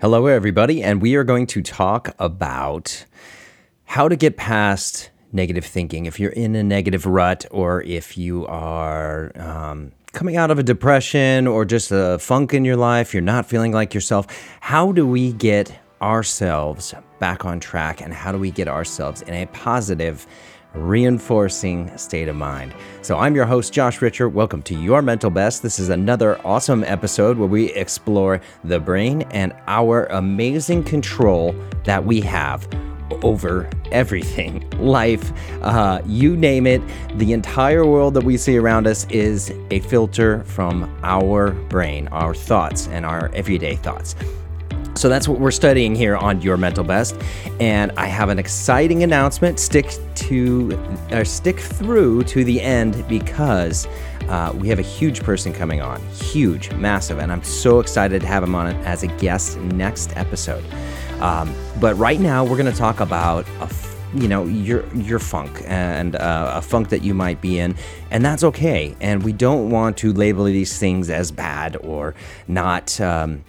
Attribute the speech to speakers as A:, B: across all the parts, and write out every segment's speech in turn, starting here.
A: Hello, everybody, and we are going to talk about how to get past negative thinking. If you're in a negative rut, or if you are um, coming out of a depression or just a funk in your life, you're not feeling like yourself, how do we get ourselves back on track and how do we get ourselves in a positive, reinforcing state of mind? So, I'm your host, Josh Richter. Welcome to Your Mental Best. This is another awesome episode where we explore the brain and our amazing control that we have over everything life, uh, you name it. The entire world that we see around us is a filter from our brain, our thoughts, and our everyday thoughts. So that's what we're studying here on Your Mental Best. And I have an exciting announcement. Stick to or stick through to the end because uh, we have a huge person coming on. Huge, massive. And I'm so excited to have him on as a guest next episode. Um, but right now, we're going to talk about a you know your your funk and uh, a funk that you might be in and that's okay and we don't want to label these things as bad or not um,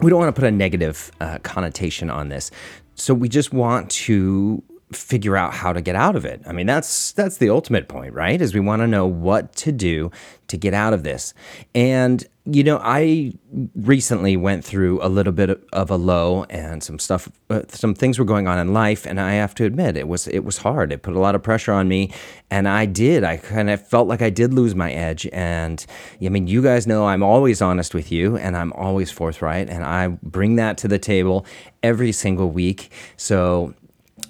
A: we don't want to put a negative uh, connotation on this. So we just want to figure out how to get out of it. I mean, that's that's the ultimate point, right? Is we want to know what to do to get out of this. And you know, I recently went through a little bit of a low and some stuff uh, some things were going on in life and I have to admit it was it was hard. It put a lot of pressure on me and I did. I kind of felt like I did lose my edge and I mean, you guys know I'm always honest with you and I'm always forthright and I bring that to the table every single week. So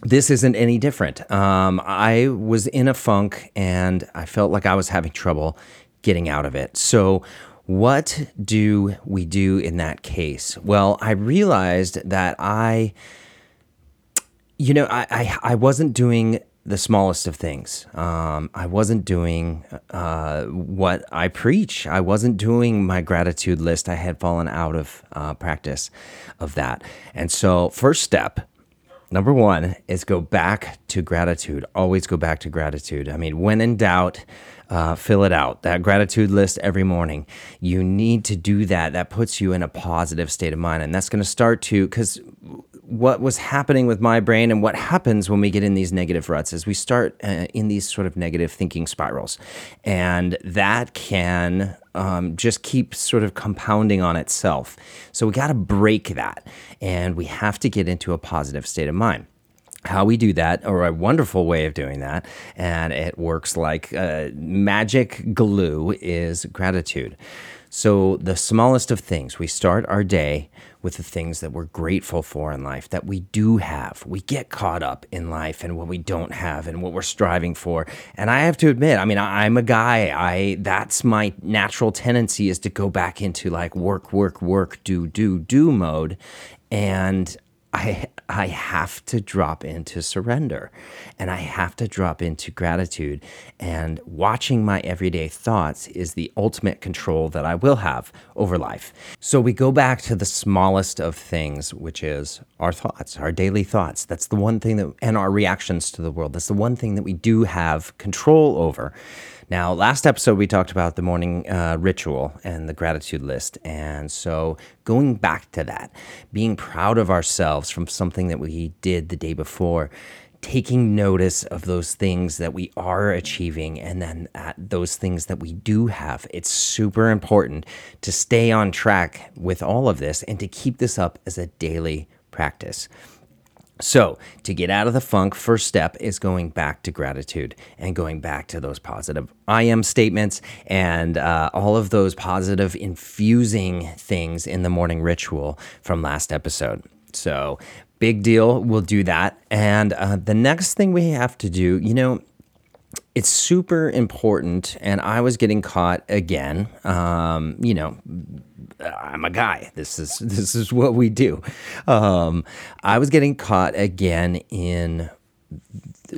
A: this isn't any different. Um, I was in a funk and I felt like I was having trouble getting out of it. So, what do we do in that case? Well, I realized that I, you know, I, I, I wasn't doing the smallest of things. Um, I wasn't doing uh, what I preach. I wasn't doing my gratitude list. I had fallen out of uh, practice of that. And so, first step Number one is go back to gratitude. Always go back to gratitude. I mean, when in doubt, uh, fill it out. That gratitude list every morning. You need to do that. That puts you in a positive state of mind. And that's going to start to, because what was happening with my brain and what happens when we get in these negative ruts is we start uh, in these sort of negative thinking spirals. And that can um, just keep sort of compounding on itself. So we got to break that and we have to get into a positive state of mind how we do that, or a wonderful way of doing that, and it works like uh, magic glue, is gratitude. So, the smallest of things, we start our day with the things that we're grateful for in life, that we do have. We get caught up in life and what we don't have and what we're striving for. And I have to admit, I mean, I'm a guy. I that's my natural tendency is to go back into like work, work, work, do, do, do mode. And I I have to drop into surrender and I have to drop into gratitude and watching my everyday thoughts is the ultimate control that I will have over life. So we go back to the smallest of things which is our thoughts, our daily thoughts. That's the one thing that and our reactions to the world. That's the one thing that we do have control over. Now, last episode, we talked about the morning uh, ritual and the gratitude list. And so, going back to that, being proud of ourselves from something that we did the day before, taking notice of those things that we are achieving and then those things that we do have. It's super important to stay on track with all of this and to keep this up as a daily practice. So, to get out of the funk, first step is going back to gratitude and going back to those positive I am statements and uh, all of those positive infusing things in the morning ritual from last episode. So, big deal. We'll do that. And uh, the next thing we have to do, you know, it's super important. And I was getting caught again, um, you know, I'm a guy. This is this is what we do. Um, I was getting caught again in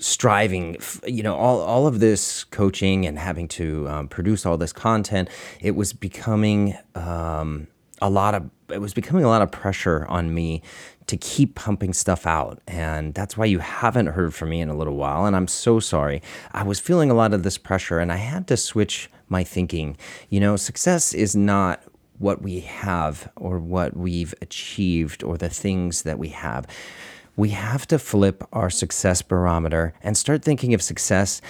A: striving you know all, all of this coaching and having to um, produce all this content it was becoming um, a lot of it was becoming a lot of pressure on me to keep pumping stuff out and that's why you haven't heard from me in a little while and i'm so sorry i was feeling a lot of this pressure and i had to switch my thinking you know success is not what we have or what we've achieved or the things that we have. We have to flip our success barometer and start thinking of success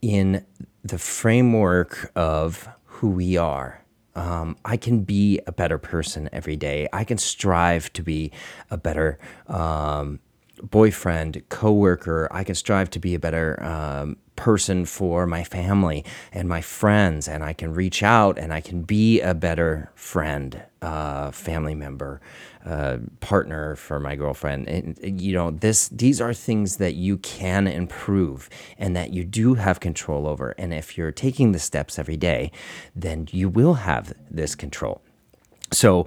A: in the framework of who we are. Um, I can be a better person every day. I can strive to be a better um, boyfriend, coworker. I can strive to be a better um, person for my family and my friends, and I can reach out and I can be a better friend, uh, family member, uh, partner for my girlfriend. And you know, this these are things that you can improve and that you do have control over. And if you're taking the steps every day, then you will have this control. So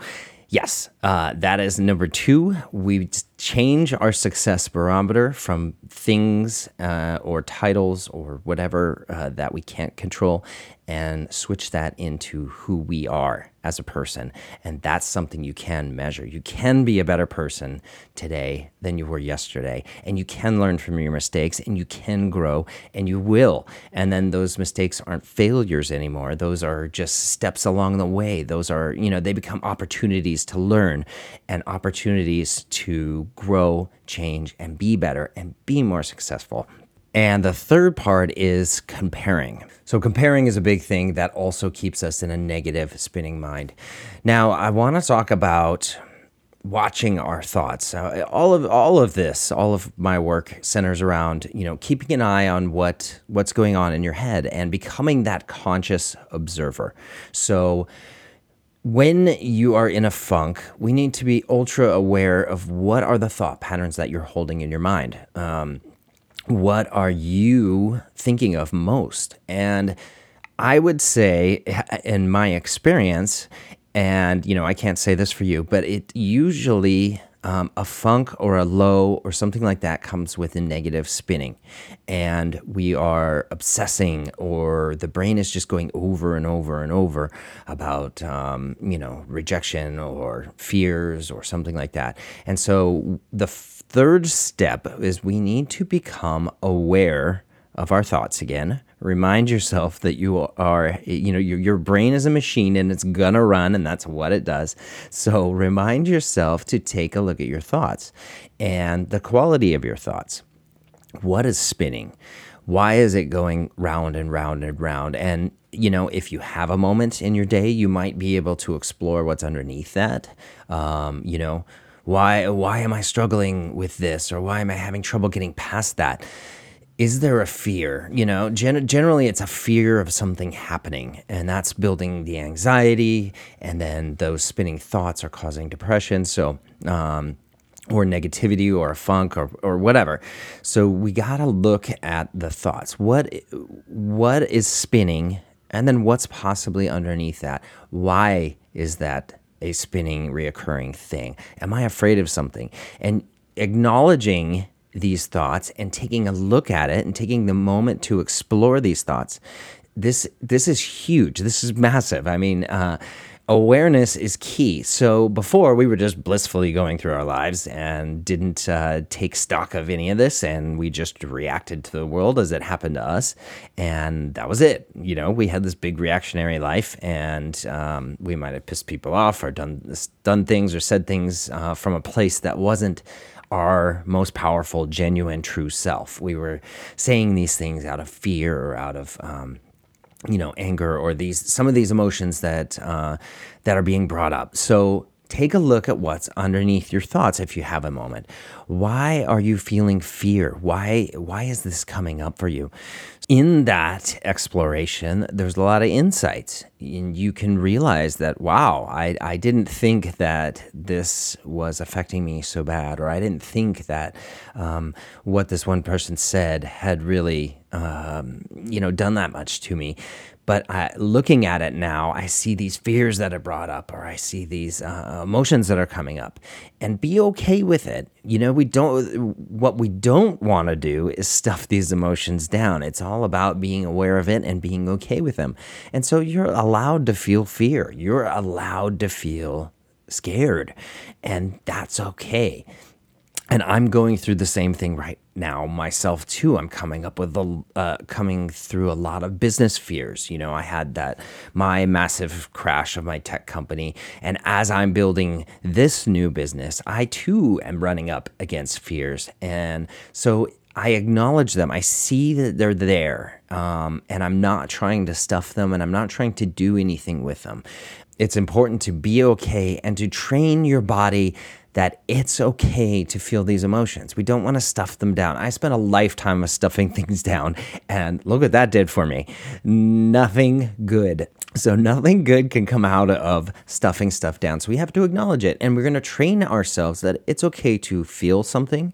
A: Yes, uh, that is number two. We change our success barometer from things uh, or titles or whatever uh, that we can't control and switch that into who we are as a person. And that's something you can measure. You can be a better person today than you were yesterday. And you can learn from your mistakes and you can grow and you will. And then those mistakes aren't failures anymore. Those are just steps along the way. Those are, you know, they become opportunities to learn and opportunities to grow, change, and be better and be more successful. And the third part is comparing. So, comparing is a big thing that also keeps us in a negative spinning mind. Now, I want to talk about watching our thoughts. Uh, all of all of this, all of my work centers around you know keeping an eye on what what's going on in your head and becoming that conscious observer. So when you are in a funk, we need to be ultra aware of what are the thought patterns that you're holding in your mind. Um, what are you thinking of most? And I would say, in my experience, and you know, I can't say this for you, but it usually um, a funk or a low or something like that comes with a negative spinning, and we are obsessing, or the brain is just going over and over and over about um, you know rejection or fears or something like that. And so the third step is we need to become aware of our thoughts again. Remind yourself that you are, you know, your, your brain is a machine and it's gonna run, and that's what it does. So remind yourself to take a look at your thoughts and the quality of your thoughts. What is spinning? Why is it going round and round and round? And, you know, if you have a moment in your day, you might be able to explore what's underneath that. Um, you know, why why am I struggling with this or why am I having trouble getting past that? Is there a fear? You know, gen- generally it's a fear of something happening, and that's building the anxiety, and then those spinning thoughts are causing depression. So, um, or negativity or a funk or, or whatever. So we got to look at the thoughts. What what is spinning and then what's possibly underneath that? Why is that a spinning reoccurring thing? Am I afraid of something? And acknowledging these thoughts and taking a look at it and taking the moment to explore these thoughts this this is huge. This is massive. I mean uh, awareness is key so before we were just blissfully going through our lives and didn't uh, take stock of any of this and we just reacted to the world as it happened to us and that was it you know we had this big reactionary life and um, we might have pissed people off or done done things or said things uh, from a place that wasn't our most powerful, genuine, true self. We were saying these things out of fear or out of, um, you know, anger or these some of these emotions that uh, that are being brought up. So take a look at what's underneath your thoughts if you have a moment. Why are you feeling fear? Why why is this coming up for you? In that exploration, there's a lot of insights. And you can realize that, wow, I, I didn't think that this was affecting me so bad, or I didn't think that um, what this one person said had really, um, you know, done that much to me. But looking at it now, I see these fears that are brought up, or I see these uh, emotions that are coming up, and be okay with it. You know, we don't. What we don't want to do is stuff these emotions down. It's all about being aware of it and being okay with them. And so you're allowed to feel fear. You're allowed to feel scared, and that's okay and I'm going through the same thing right now myself too. I'm coming up with a uh, coming through a lot of business fears. You know, I had that my massive crash of my tech company, and as I'm building this new business, I too am running up against fears, and so I acknowledge them. I see that they're there, um, and I'm not trying to stuff them, and I'm not trying to do anything with them. It's important to be okay and to train your body that it's okay to feel these emotions. We don't want to stuff them down. I spent a lifetime of stuffing things down, and look what that did for me. Nothing good. So, nothing good can come out of stuffing stuff down. So, we have to acknowledge it, and we're going to train ourselves that it's okay to feel something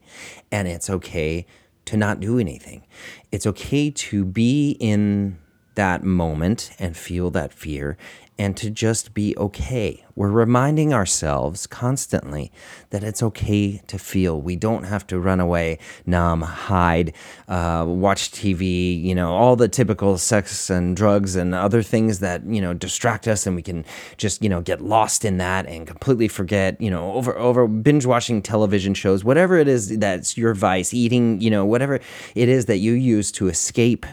A: and it's okay to not do anything. It's okay to be in that moment and feel that fear and to just be okay. We're reminding ourselves constantly that it's okay to feel. We don't have to run away, numb, hide, uh, watch TV, you know, all the typical sex and drugs and other things that, you know, distract us and we can just, you know, get lost in that and completely forget, you know, over, over binge watching television shows, whatever it is that's your vice, eating, you know, whatever it is that you use to escape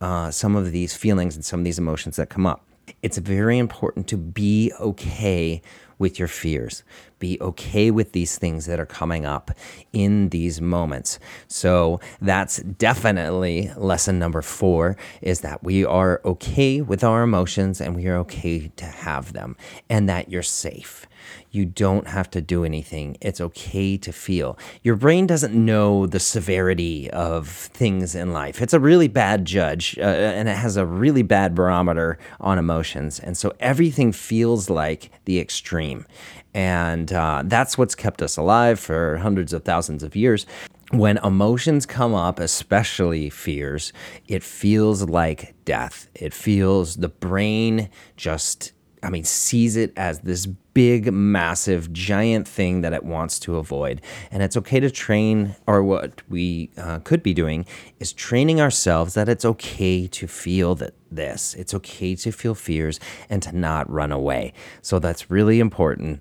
A: uh, some of these feelings and some of these emotions that come up. It's very important to be okay with your fears. Be okay with these things that are coming up in these moments. So that's definitely lesson number four is that we are okay with our emotions and we are okay to have them and that you're safe. You don't have to do anything. It's okay to feel. Your brain doesn't know the severity of things in life. It's a really bad judge uh, and it has a really bad barometer on emotions. And so everything feels like the extreme. And uh, that's what's kept us alive for hundreds of thousands of years when emotions come up, especially fears, it feels like death. It feels the brain just I mean, sees it as this big, massive, giant thing that it wants to avoid. And it's okay to train, or what we uh, could be doing is training ourselves that it's okay to feel that this. It's okay to feel fears and to not run away. So that's really important.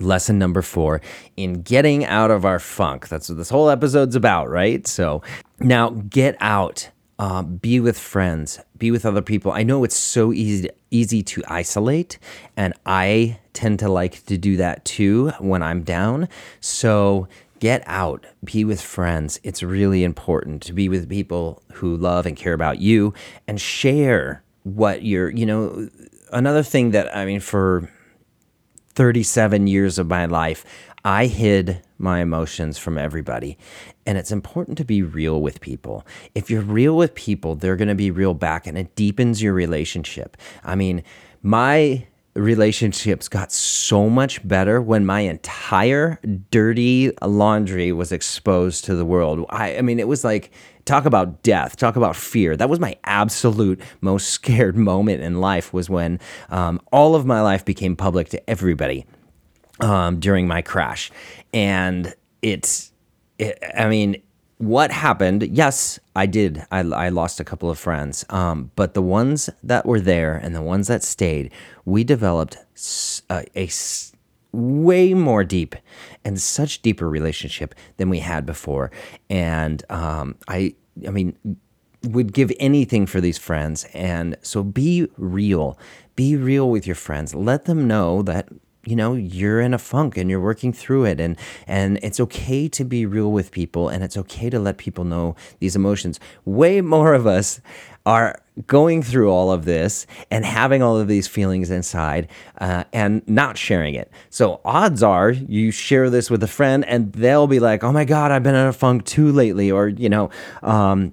A: Lesson number four in getting out of our funk. That's what this whole episode's about, right? So now get out uh, be with friends, be with other people. I know it's so easy easy to isolate, and I tend to like to do that too when I'm down. So get out, be with friends. It's really important to be with people who love and care about you and share what you're, you know, another thing that I mean for 37 years of my life, I hid my emotions from everybody. And it's important to be real with people. If you're real with people, they're going to be real back and it deepens your relationship. I mean, my relationships got so much better when my entire dirty laundry was exposed to the world. I, I mean, it was like, talk about death, talk about fear. That was my absolute most scared moment in life was when um, all of my life became public to everybody um, during my crash. And it's, it, I mean, what happened? Yes, I did. I, I lost a couple of friends. Um, but the ones that were there and the ones that stayed, we developed a, a way more deep and such deeper relationship than we had before. And um, I, I mean, would give anything for these friends. And so be real. Be real with your friends. Let them know that you know you're in a funk and you're working through it. And and it's okay to be real with people and it's okay to let people know these emotions. Way more of us are going through all of this and having all of these feelings inside uh, and not sharing it. So odds are you share this with a friend and they'll be like oh my god i've been in a funk too lately or you know um,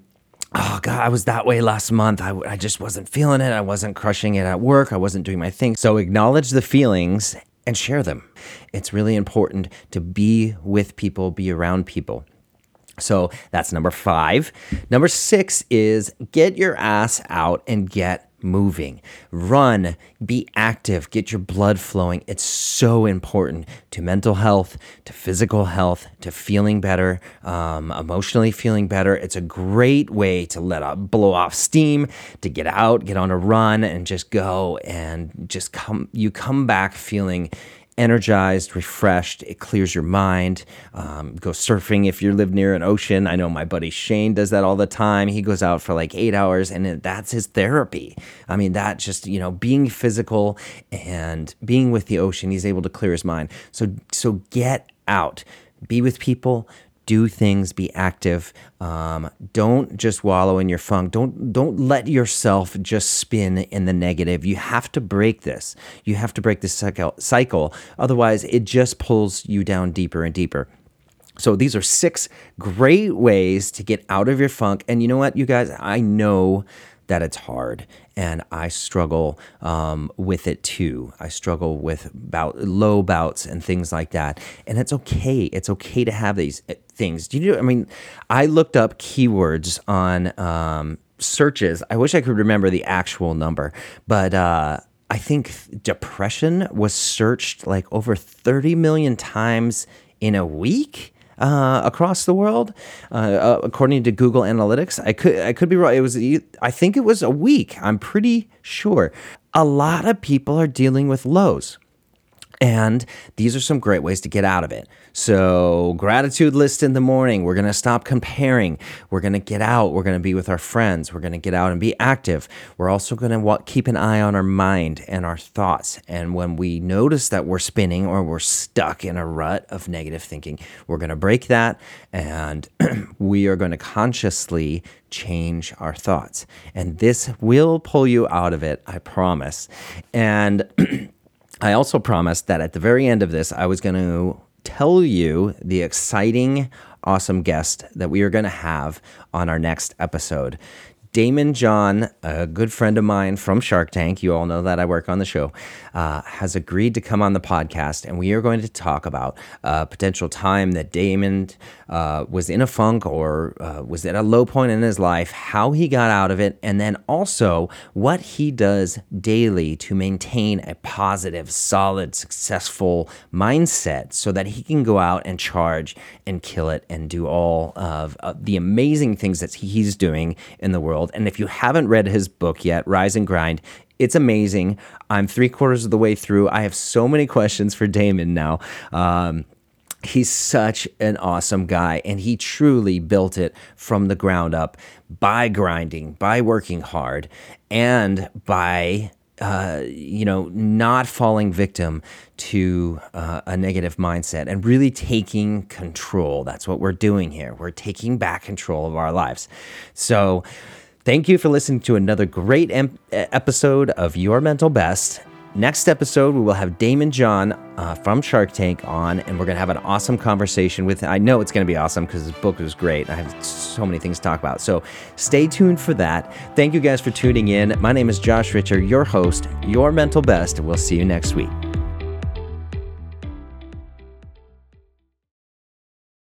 A: oh god i was that way last month. I, I just wasn't feeling it. I wasn't crushing it at work. I wasn't doing my thing. So acknowledge the feelings and share them. It's really important to be with people, be around people. So that's number five. Number six is get your ass out and get moving. Run, be active, get your blood flowing. It's so important to mental health, to physical health, to feeling better, um, emotionally feeling better. It's a great way to let out, blow off steam, to get out, get on a run, and just go and just come. You come back feeling energized, refreshed. It clears your mind. Um, go surfing if you live near an ocean. I know my buddy Shane does that all the time. He goes out for like eight hours, and that's his therapy. I mean, that just you know being physical and being with the ocean, he's able to clear his mind. So so get out, be with people, do things, be active. Um, don't just wallow in your funk. Don't don't let yourself just spin in the negative. You have to break this. You have to break this cycle. Otherwise, it just pulls you down deeper and deeper. So these are six great ways to get out of your funk. And you know what, you guys, I know that it's hard and I struggle um, with it too. I struggle with bout, low bouts and things like that. And it's okay. It's okay to have these eh, things. Do you know? I mean, I looked up keywords on um, searches. I wish I could remember the actual number, but uh, I think depression was searched like over 30 million times in a week uh, across the world, uh, uh, according to Google Analytics. I could I could be wrong. It was I think it was a week. I'm pretty sure. A lot of people are dealing with lows. And these are some great ways to get out of it. So, gratitude list in the morning. We're going to stop comparing. We're going to get out. We're going to be with our friends. We're going to get out and be active. We're also going to keep an eye on our mind and our thoughts. And when we notice that we're spinning or we're stuck in a rut of negative thinking, we're going to break that and we are going to consciously change our thoughts. And this will pull you out of it, I promise. And I also promised that at the very end of this, I was going to tell you the exciting, awesome guest that we are going to have on our next episode. Daymond John, a good friend of mine from Shark Tank, you all know that I work on the show, uh, has agreed to come on the podcast, and we are going to talk about a potential time that Daymond uh, was in a funk or uh, was at a low point in his life, how he got out of it, and then also what he does daily to maintain a positive, solid, successful mindset so that he can go out and charge and kill it and do all of uh, the amazing things that he's doing in the world. And if you haven't read his book yet, Rise and Grind, it's amazing. I'm three quarters of the way through. I have so many questions for Daymond now. Um, he's such an awesome guy and he truly built it from the ground up by grinding by working hard and by uh, you know not falling victim to uh, a negative mindset and really taking control. That's what we're doing here. We're taking back control of our lives. So Thank you for listening to another great em- episode of Your Mental Best. Next episode, we will have Daymond John uh, from Shark Tank on, and we're going to have an awesome conversation with. I know it's going to be awesome because his book was great. I have so many things to talk about. So stay tuned for that. Thank you guys for tuning in. My name is Josh Richter, your host, Your Mental Best, we'll see you next week.